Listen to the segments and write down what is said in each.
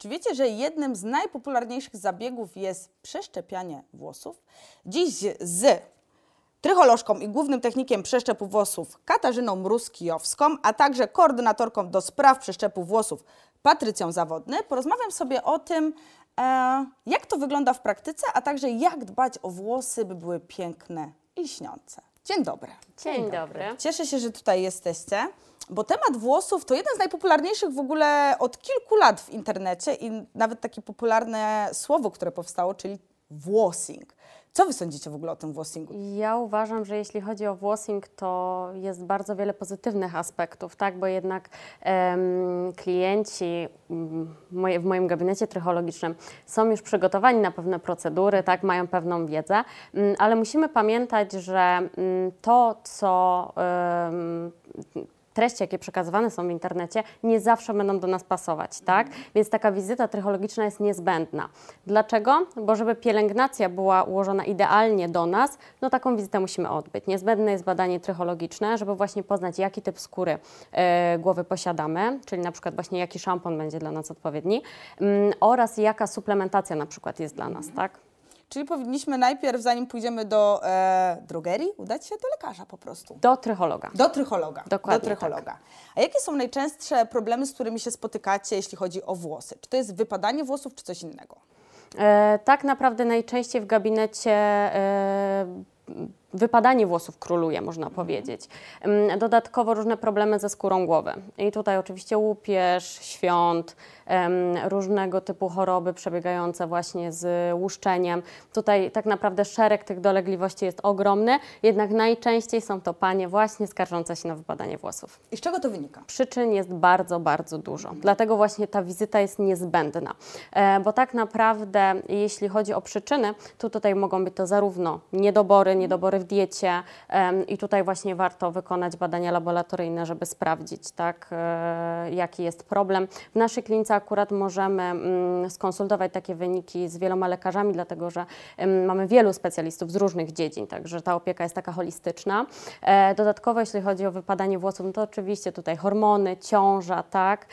Czy wiecie, że jednym z najpopularniejszych zabiegów jest przeszczepianie włosów? Dziś z trycholożką i głównym technikiem przeszczepu włosów Katarzyną Mróz-Kijowską, a także koordynatorką do spraw przeszczepu włosów Patrycją Zawodny porozmawiam sobie o tym, e, jak to wygląda w praktyce, a także jak dbać o włosy, by były piękne i lśniące. Dzień dobry. Dzień dobry. Cieszę się, że tutaj jesteście, bo temat włosów to jeden z najpopularniejszych w ogóle od kilku lat w internecie i nawet takie popularne słowo, które powstało, czyli włosing. Co wy sądzicie w ogóle o tym włosingu? Ja uważam, że jeśli chodzi o włosing, to jest bardzo wiele pozytywnych aspektów, tak? bo jednak em, klienci mm, moje, w moim gabinecie trychologicznym są już przygotowani na pewne procedury, tak? mają pewną wiedzę, mm, ale musimy pamiętać, że mm, to, co treści, jakie przekazywane są w internecie, nie zawsze będą do nas pasować, tak? Więc taka wizyta trychologiczna jest niezbędna. Dlaczego? Bo żeby pielęgnacja była ułożona idealnie do nas, no taką wizytę musimy odbyć. Niezbędne jest badanie trychologiczne, żeby właśnie poznać, jaki typ skóry e, głowy posiadamy, czyli na przykład właśnie jaki szampon będzie dla nas odpowiedni mm, oraz jaka suplementacja na przykład jest dla nas, tak? Czyli powinniśmy najpierw, zanim pójdziemy do e, drogerii, udać się do lekarza po prostu. Do trychologa. Do trychologa. Dokładnie Do trychologa. A jakie są najczęstsze problemy, z którymi się spotykacie, jeśli chodzi o włosy? Czy to jest wypadanie włosów, czy coś innego? E, tak naprawdę najczęściej w gabinecie e, wypadanie włosów króluje, można powiedzieć. Ym, Dodatkowo różne problemy ze skórą głowy. I tutaj oczywiście łupież, świąt, różnego typu choroby przebiegające właśnie z łuszczeniem. Tutaj tak naprawdę szereg tych dolegliwości jest ogromny, jednak najczęściej są to panie właśnie skarżące się na wypadanie włosów. I z czego to wynika? Przyczyn jest bardzo, bardzo dużo. Dlatego właśnie ta wizyta jest niezbędna. E, bo tak naprawdę, jeśli chodzi o przyczyny, to tutaj mogą być to zarówno niedobory, niedobory w diecie i tutaj właśnie warto wykonać badania laboratoryjne, żeby sprawdzić, tak, e, jaki jest problem. W naszej klinice akurat możemy mm, skonsultować takie wyniki z wieloma lekarzami, dlatego że mamy wielu specjalistów z różnych dziedzin, także ta opieka jest taka holistyczna. E, dodatkowo, jeśli chodzi o wypadanie włosów, no to oczywiście tutaj hormony, ciąża, tak,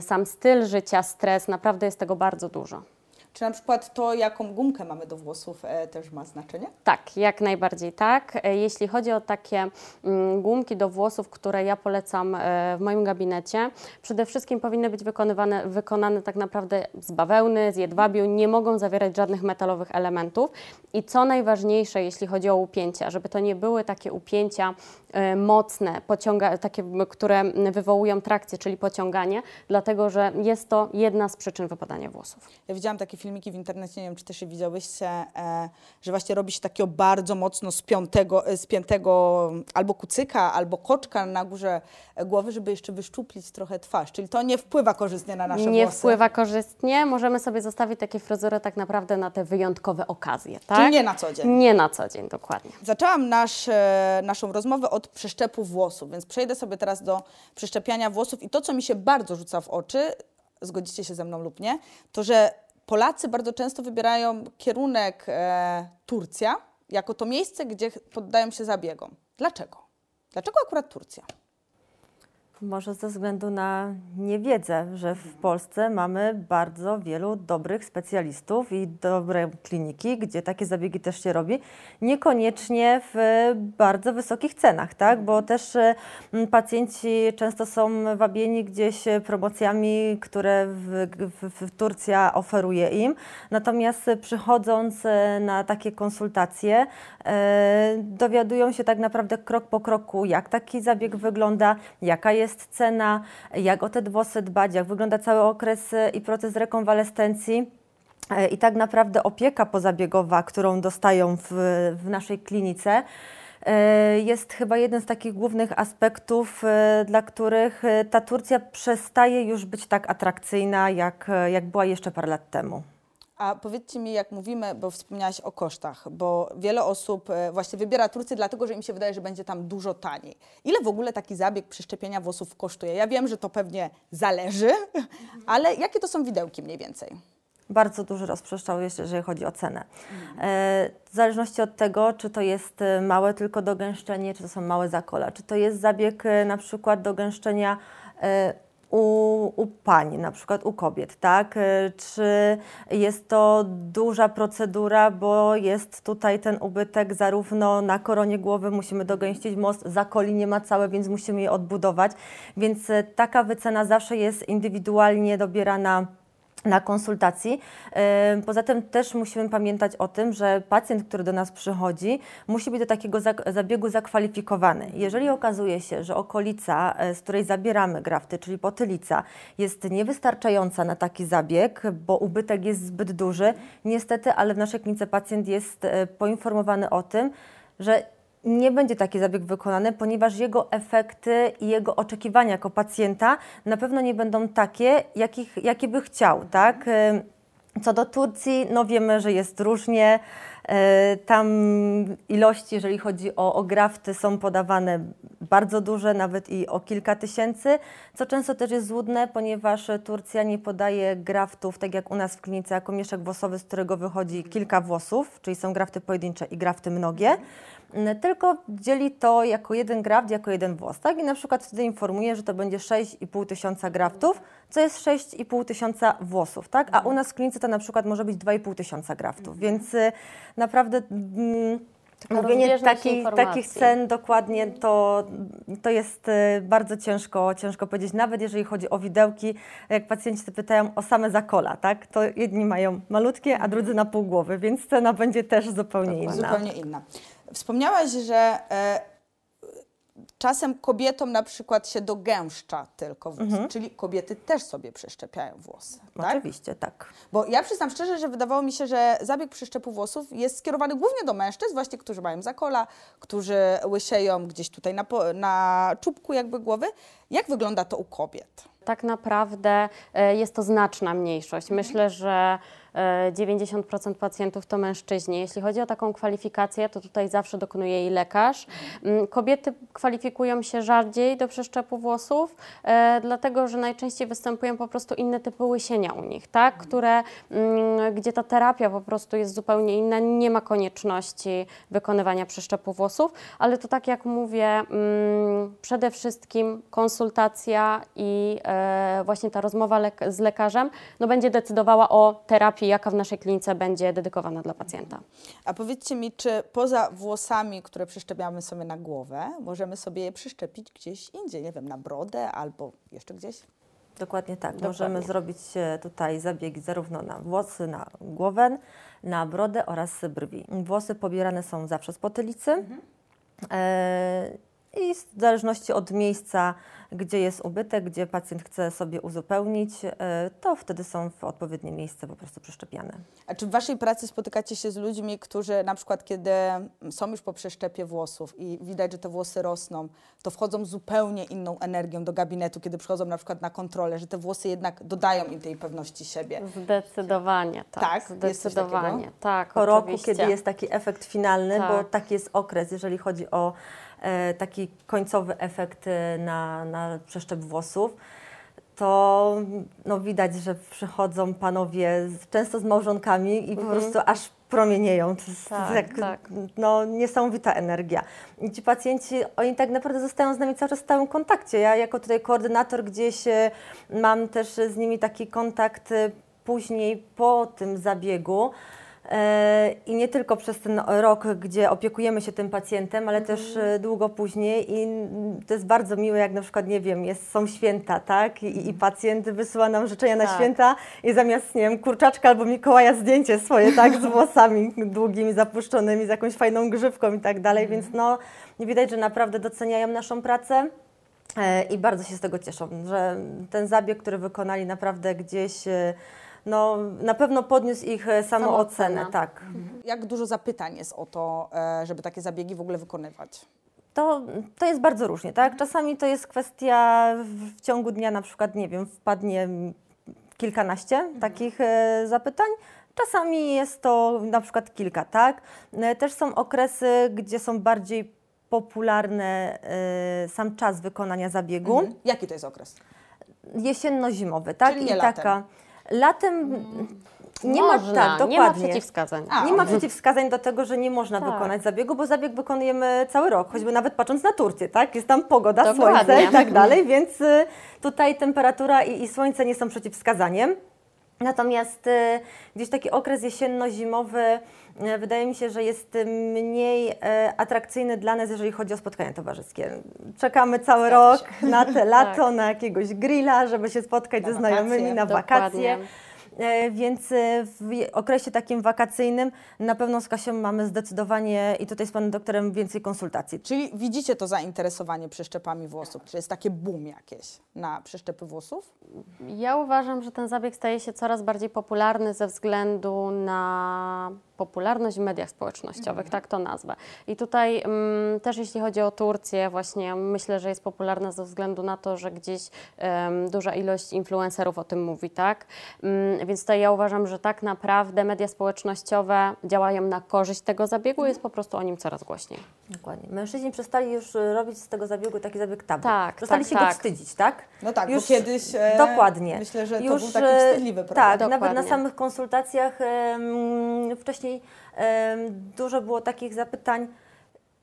sam styl życia, stres, naprawdę jest tego bardzo dużo. Czy na przykład to, jaką gumkę mamy do włosów, e, też ma znaczenie? Tak, jak najbardziej tak. E, Jeśli chodzi o takie mm, gumki do włosów, które ja polecam e, w moim gabinecie, przede wszystkim powinny być wykonywane, wykonane tak naprawdę z bawełny, z jedwabiu, nie mogą zawierać żadnych metalowych elementów. I co najważniejsze, jeśli chodzi o upięcia, żeby to nie były takie upięcia e, mocne, pociąga, takie, które wywołują trakcję, czyli pociąganie, dlatego że jest to jedna z przyczyn wypadania włosów. Ja widziałam takie filmiki w internecie, nie wiem, czy też je widziałyście, e, że właśnie robi się takiego bardzo mocno spiętego, e, spiętego albo kucyka, albo koczka na górze głowy, żeby jeszcze wyszczuplić trochę twarz. Czyli to nie wpływa korzystnie na nasze nie włosy. wpływa korzystnie. Możemy sobie zostawić takie fryzury tak naprawdę na te wyjątkowe okazje, tak? Czyli nie na co dzień. Nie na co dzień, dokładnie. Zaczęłam nasz, e, naszą rozmowę od przeszczepu włosów, więc przejdę sobie teraz do przeszczepiania włosów i to, co mi się bardzo rzuca w oczy, zgodzicie się ze mną lub nie, to że Polacy bardzo często wybierają kierunek e, Turcja jako to miejsce, gdzie poddają się zabiegom. Dlaczego? Dlaczego akurat Turcja? Może ze względu na niewiedzę, że w Polsce mamy bardzo wielu dobrych specjalistów i dobre kliniki, gdzie takie zabiegi też się robi, niekoniecznie w bardzo wysokich cenach, tak? Bo też e, m, pacjenci często są wabieni gdzieś promocjami, które w, w, w Turcja oferuje im. Natomiast przychodząc e, na takie konsultacje, e, dowiadują się tak naprawdę krok po kroku, jak taki zabieg wygląda, jaka jest cena, jak o te włosy dbać, jak wygląda cały okres e, i proces rekonwalescencji. E, I tak naprawdę opieka pozabiegowa, którą dostają w, w naszej klinice, e, jest chyba jeden z takich głównych aspektów, dla których ta Turcja przestaje już być tak atrakcyjna, jak, jak była jeszcze parę lat temu. A powiedzcie mi, jak mówimy, bo wspomniałaś o kosztach, bo wiele osób e, właśnie wybiera Turcję dlatego, że im się wydaje, że będzie tam dużo taniej. Ile w ogóle taki zabieg przeszczepienia włosów kosztuje? Ja wiem, że to pewnie zależy, ale jakie to są widełki mniej więcej? Bardzo duży rozprzestrzał, jeżeli chodzi o cenę. E, w zależności od tego, czy to jest e, małe tylko dogęszczenie, czy to są małe zakola, czy to jest zabieg na przykład do gęszczenia e, u, u pań, na przykład u kobiet, tak? E, Czy jest to duża procedura, bo jest tutaj ten ubytek zarówno na koronie głowy, musimy dogęścić most, za koli nie ma całe, więc musimy je odbudować, więc e, taka wycena zawsze jest indywidualnie dobierana na konsultacji. Poza tym też musimy pamiętać o tym, że pacjent, który do nas przychodzi, musi być do takiego zabiegu zakwalifikowany. Jeżeli okazuje się, że okolica, e, z której zabieramy grafty, czyli potylica, jest niewystarczająca na taki zabieg, bo ubytek jest zbyt duży, niestety, ale w naszej klinice pacjent jest e, poinformowany o tym, że nie będzie taki zabieg wykonany, ponieważ jego efekty i jego oczekiwania jako pacjenta na pewno nie będą takie, jakich, jakie by chciał, tak? E, Co do Turcji, no wiemy, że jest różnie. E, Tam ilości, jeżeli chodzi o, o grafty, są podawane bardzo duże, nawet i o kilka tysięcy, co często też jest złudne, ponieważ Turcja nie podaje graftów, tak jak u nas w klinice, jako mieszek włosowy, z którego wychodzi kilka włosów, czyli są grafty pojedyncze i grafty mnogie, tylko dzieli to jako jeden graft, jako jeden włos, tak? I na przykład wtedy informuje, że to będzie 6,5 tysiąca graftów, co jest 6,5 tysiąca włosów, tak? A u nas w klinice to na przykład może być 2,5 tysiąca graftów, więc y, naprawdę mm, mówienie taki, takich cen dokładnie to, to jest y, bardzo ciężko, ciężko powiedzieć, nawet jeżeli chodzi o widełki, jak pacjenci to pytają o same zakola, tak? To jedni mają malutkie, a drudzy na pół głowy, więc cena będzie też zupełnie inna. Zupełnie inna. Wspomniałaś, że e, czasem kobietom na przykład się dogęszcza tylko włos, Mhm. czyli kobiety też sobie przeszczepiają włosy, tak? Oczywiście, tak. Bo ja przyznam szczerze, że wydawało mi się, że zabieg przeszczepu włosów jest skierowany głównie do mężczyzn, właśnie którzy mają zakola, którzy łysieją gdzieś tutaj na, na czubku jakby głowy. Jak wygląda to u kobiet? Tak naprawdę e, jest to znaczna mniejszość. Myślę, że 90% pacjentów to mężczyźni. Jeśli chodzi o taką kwalifikację, to tutaj zawsze dokonuje jej lekarz. Mm, Kobiety kwalifikują się rzadziej do przeszczepu włosów, e, dlatego że najczęściej występują po prostu inne typy łysienia u nich, tak? Które, mm, gdzie ta terapia po prostu jest zupełnie inna, nie ma konieczności wykonywania przeszczepu włosów, ale to tak jak mówię, mm, przede wszystkim konsultacja i e, właśnie ta rozmowa lek- z lekarzem no, będzie decydowała o terapii, jaka w naszej klinice będzie dedykowana dla pacjenta. A powiedzcie mi, czy poza włosami, które przyszczepiamy sobie na głowę, możemy sobie je przyszczepić gdzieś indziej, nie wiem, na brodę albo jeszcze gdzieś? Dokładnie tak. Dokładnie. Możemy zrobić e, tutaj zabiegi zarówno na włosy, na głowę, na brodę oraz brwi. Włosy pobierane są zawsze z potylicy. E, I w zależności od miejsca, gdzie jest ubytek, gdzie pacjent chce sobie uzupełnić, e, to wtedy są w odpowiednie miejsce po prostu przeszczepiane. A czy w Waszej pracy spotykacie się z ludźmi, którzy na przykład, kiedy są już po przeszczepie włosów i widać, że te włosy rosną, to wchodzą zupełnie inną energią do gabinetu, kiedy przychodzą na przykład na kontrolę, że te włosy jednak dodają im tej pewności siebie? Zdecydowanie, tak. Tak? Zdecydowanie, tak. po roku, kiedy jest taki efekt finalny, bo Tak. taki jest okres, jeżeli chodzi o taki końcowy efekt e, na, na przeszczep włosów, to no, widać, że przychodzą panowie często z małżonkami i po prostu aż promienieją. To jest Tak, jak, tak. No, niesamowita energia. I ci pacjenci, oni tak naprawdę zostają z nami cały czas w stałym kontakcie. Ja jako tutaj koordynator gdzieś e, mam też z nimi taki kontakt e, później po tym zabiegu. E, I nie tylko przez ten rok, gdzie opiekujemy się tym pacjentem, ale też e, długo później. I to jest bardzo miłe, jak na przykład, nie wiem, jest, są święta, tak? I, I pacjent wysyła nam życzenia na Tak. święta i zamiast, nie wiem, kurczaczka albo Mikołaja zdjęcie swoje, tak? Z włosami długimi, zapuszczonymi, z jakąś fajną grzywką i tak dalej. Więc no, widać, że naprawdę doceniają naszą pracę. E, I bardzo się z tego cieszą, że ten zabieg, który wykonali, naprawdę gdzieś, no, na pewno podniósł ich e, samoocenę, tak. Jak dużo zapytań jest o to, e, żeby takie zabiegi w ogóle wykonywać? To, to jest bardzo różnie, tak? Czasami to jest kwestia w, ciągu dnia, na przykład, nie wiem, wpadnie kilkanaście takich e, zapytań. Czasami jest to na przykład kilka, tak? Też są okresy, gdzie są bardziej popularne sam czas wykonania zabiegu. Mhm. Jaki to jest okres? jesienno-zimowy, tak? Czyli I taka. Latem Nie ma- można, tak, nie ma dokładnie. przeciwwskazań. A, Nie ma przeciwwskazań do tego, że nie można Tak. wykonać zabiegu, bo zabieg wykonujemy cały rok, choćby nawet patrząc na Turcję, tak? Jest tam pogoda, Dokładnie. słońce i tak dalej, więc y, tutaj temperatura i, i słońce nie są przeciwwskazaniem. Natomiast y, gdzieś taki okres jesienno-zimowy y, wydaje mi się, że jest mniej y, atrakcyjny dla nas, jeżeli chodzi o spotkania towarzyskie. Czekamy cały Zgadza rok na te lato, Tak. na jakiegoś grilla, żeby się spotkać Na ze znajomymi wakacje. na Dokładnie. wakacje. E, Więc e, w okresie takim wakacyjnym na pewno z Kasią mamy zdecydowanie i tutaj z panem doktorem więcej konsultacji. Czyli widzicie to zainteresowanie przeszczepami włosów? Czy jest takie boom jakieś na przeszczepy włosów? Ja uważam, że ten zabieg staje się coraz bardziej popularny ze względu na popularność w mediach społecznościowych, tak to nazwę. I tutaj mm, też jeśli chodzi o Turcję, właśnie myślę, że jest popularna ze względu na to, że gdzieś duża ilość influencerów o tym mówi, tak? Mm, więc tutaj ja uważam, że tak naprawdę media społecznościowe działają na korzyść tego zabiegu, jest po prostu o nim coraz głośniej. Dokładnie. Mężczyźni przestali już e, robić z tego zabiegu taki zabieg tabu. Tak, Przestali tak, się go tak. wstydzić, tak? No tak, Już- bo kiedyś e, Dokładnie. myślę, że to Już, był taki e, wstydliwy Tak, problem. nawet na Dokładnie. samych konsultacjach em, wcześniej em, dużo było takich zapytań,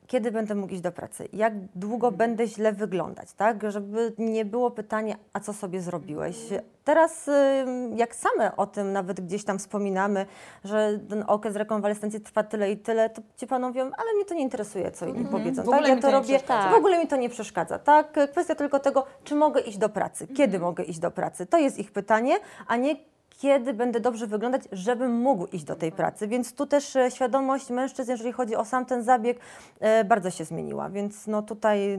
kiedy będę mógł iść do pracy, jak długo będę źle wyglądać, tak? Żeby nie było pytania, a co sobie zrobiłeś. Teraz, em, jak same o tym nawet gdzieś tam wspominamy, że ten okres rekonwalescencji trwa tyle i tyle, to ci panowie mówią, ale mnie to nie interesuje, co inni powiedzą. W ogóle tak, ja to to robię, w ogóle mi to nie przeszkadza, tak? Kwestia tylko tego, czy mogę iść do pracy, kiedy mogę iść do pracy. To jest ich pytanie, a nie kiedy będę dobrze wyglądać, żebym mógł iść do tej pracy. Więc tu też e, świadomość mężczyzn, jeżeli chodzi o sam ten zabieg, e, bardzo się zmieniła. Więc no tutaj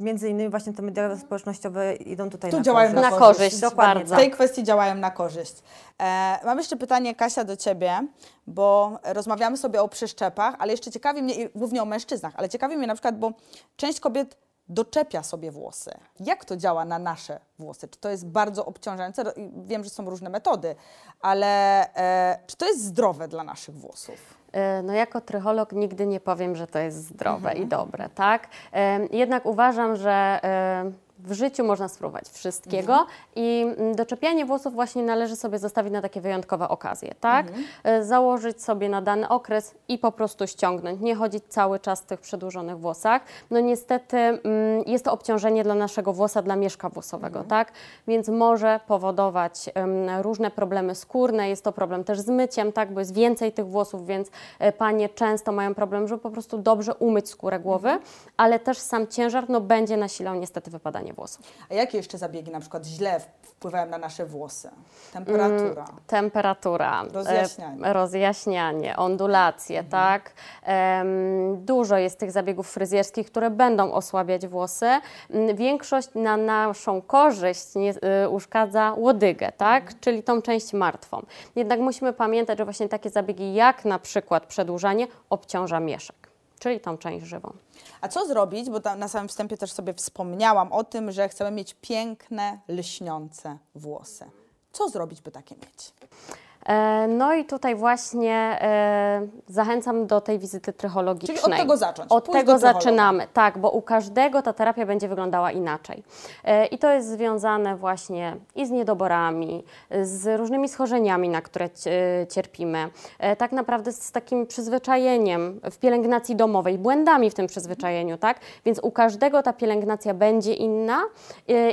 między innymi właśnie te media społecznościowe idą tutaj Tu na działają korzyść. Na korzyść. korzyść, Dokładnie bardzo. W tej kwestii działają na korzyść. E, mam jeszcze pytanie, Kasia, do Ciebie, bo rozmawiamy sobie o przeszczepach, ale jeszcze ciekawi mnie, i głównie o mężczyznach, ale ciekawi mnie na przykład, bo część kobiet doczepia sobie włosy. Jak to działa na nasze włosy? Czy to jest bardzo obciążające? Wiem, że są różne metody, ale e, czy to jest zdrowe dla naszych włosów? E, No jako trycholog nigdy nie powiem, że to jest zdrowe Mhm. i dobre, tak? E, Jednak uważam, że e, w życiu można spróbować wszystkiego Mhm. i mm, doczepianie włosów właśnie należy sobie zostawić na takie wyjątkowe okazje, tak? Mhm. E, Założyć sobie na dany okres i po prostu ściągnąć, nie chodzić cały czas w tych przedłużonych włosach. No niestety mm, jest to obciążenie dla naszego włosa, dla mieszka włosowego, Mhm. tak? Więc może powodować różne problemy skórne, jest to problem też z myciem, tak? Bo jest więcej tych włosów, więc e, panie często mają problem, żeby po prostu dobrze umyć skórę głowy, Mhm. ale też sam ciężar no, będzie nasilał niestety wypadanie włosów. A jakie jeszcze zabiegi na przykład źle wpływają na nasze włosy? Temperatura. Temperatura, Rozjaśnianie. e, rozjaśnianie ondulacje, tak? Em, dużo jest tych zabiegów fryzjerskich, które będą osłabiać włosy. Mm, Większość na naszą korzyść nie, y, uszkadza łodygę, tak? Czyli tą część martwą. Jednak musimy pamiętać, że właśnie takie zabiegi jak na przykład przedłużanie obciąża mieszek, czyli tą część żywą. A co zrobić, bo tam na samym wstępie też sobie wspomniałam o tym, że chcemy mieć piękne, lśniące włosy. Co zrobić, by takie mieć? E, No i tutaj właśnie e, zachęcam do tej wizyty trychologicznej. Czyli od tego zacząć, Od tego zaczynamy, tak, bo u każdego ta terapia będzie wyglądała inaczej. E, I to jest związane właśnie i z niedoborami, z różnymi schorzeniami, na które cierpimy. Tak naprawdę z takim przyzwyczajeniem w pielęgnacji domowej, błędami w tym przyzwyczajeniu, tak? Więc u każdego ta pielęgnacja będzie inna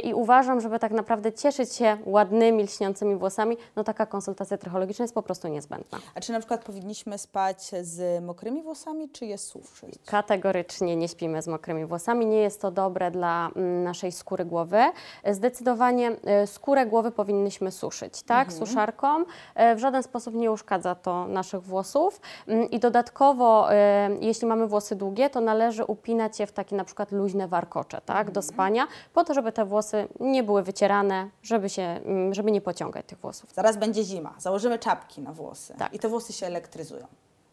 i uważam, żeby tak naprawdę cieszyć się ładnymi, lśniącymi włosami, no taka konsultacja trychologiczna jest po prostu niezbędna. A czy na przykład powinniśmy spać z mokrymi włosami, czy je suszyć? Kategorycznie nie śpimy z mokrymi włosami. Nie jest to dobre dla mm, naszej skóry głowy. Zdecydowanie e, skórę głowy powinnyśmy suszyć, tak? Suszarką. E, W żaden sposób nie uszkadza to naszych włosów. Mm, I dodatkowo, e, jeśli mamy włosy długie, to należy upinać je w takie na przykład luźne warkocze, tak? Do spania, po to, żeby te włosy nie były wycierane, żeby, się, mm, żeby nie pociągać tych włosów. Zaraz będzie zima, założymy czapki na włosy Tak. i te włosy się elektryzują.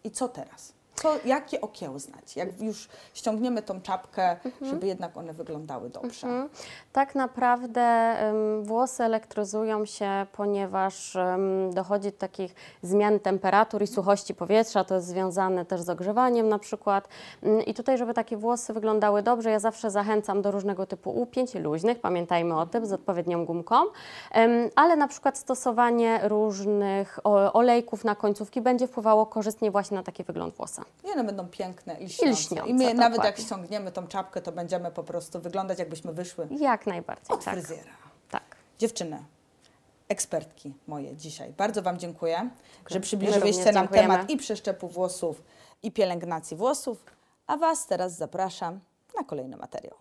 I co teraz? Co, jakie okiełznać? Jak już ściągniemy tą czapkę, Mhm. żeby jednak one wyglądały dobrze. Mhm. Tak naprawdę em, włosy elektryzują się, ponieważ em, dochodzi do takich zmian temperatur i suchości powietrza. To jest związane też z ogrzewaniem na przykład. Mm, I tutaj, żeby takie włosy wyglądały dobrze, ja zawsze zachęcam do różnego typu upięć luźnych, pamiętajmy o tym, z odpowiednią gumką, ale na przykład stosowanie różnych olejków na końcówki będzie wpływało korzystnie właśnie na taki wygląd włosa. I one będą piękne i lśniące. lśniące, I my nawet jak dokładnie. ściągniemy tą czapkę, to będziemy po prostu wyglądać, jakbyśmy wyszły Jak najbardziej, od tak. fryzjera. tak. Dziewczyny, ekspertki moje dzisiaj, bardzo Wam dziękuję, że My przybliżyłyście nam dziękujemy. temat i przeszczepu włosów, i pielęgnacji włosów, a Was teraz zapraszam na kolejny materiał.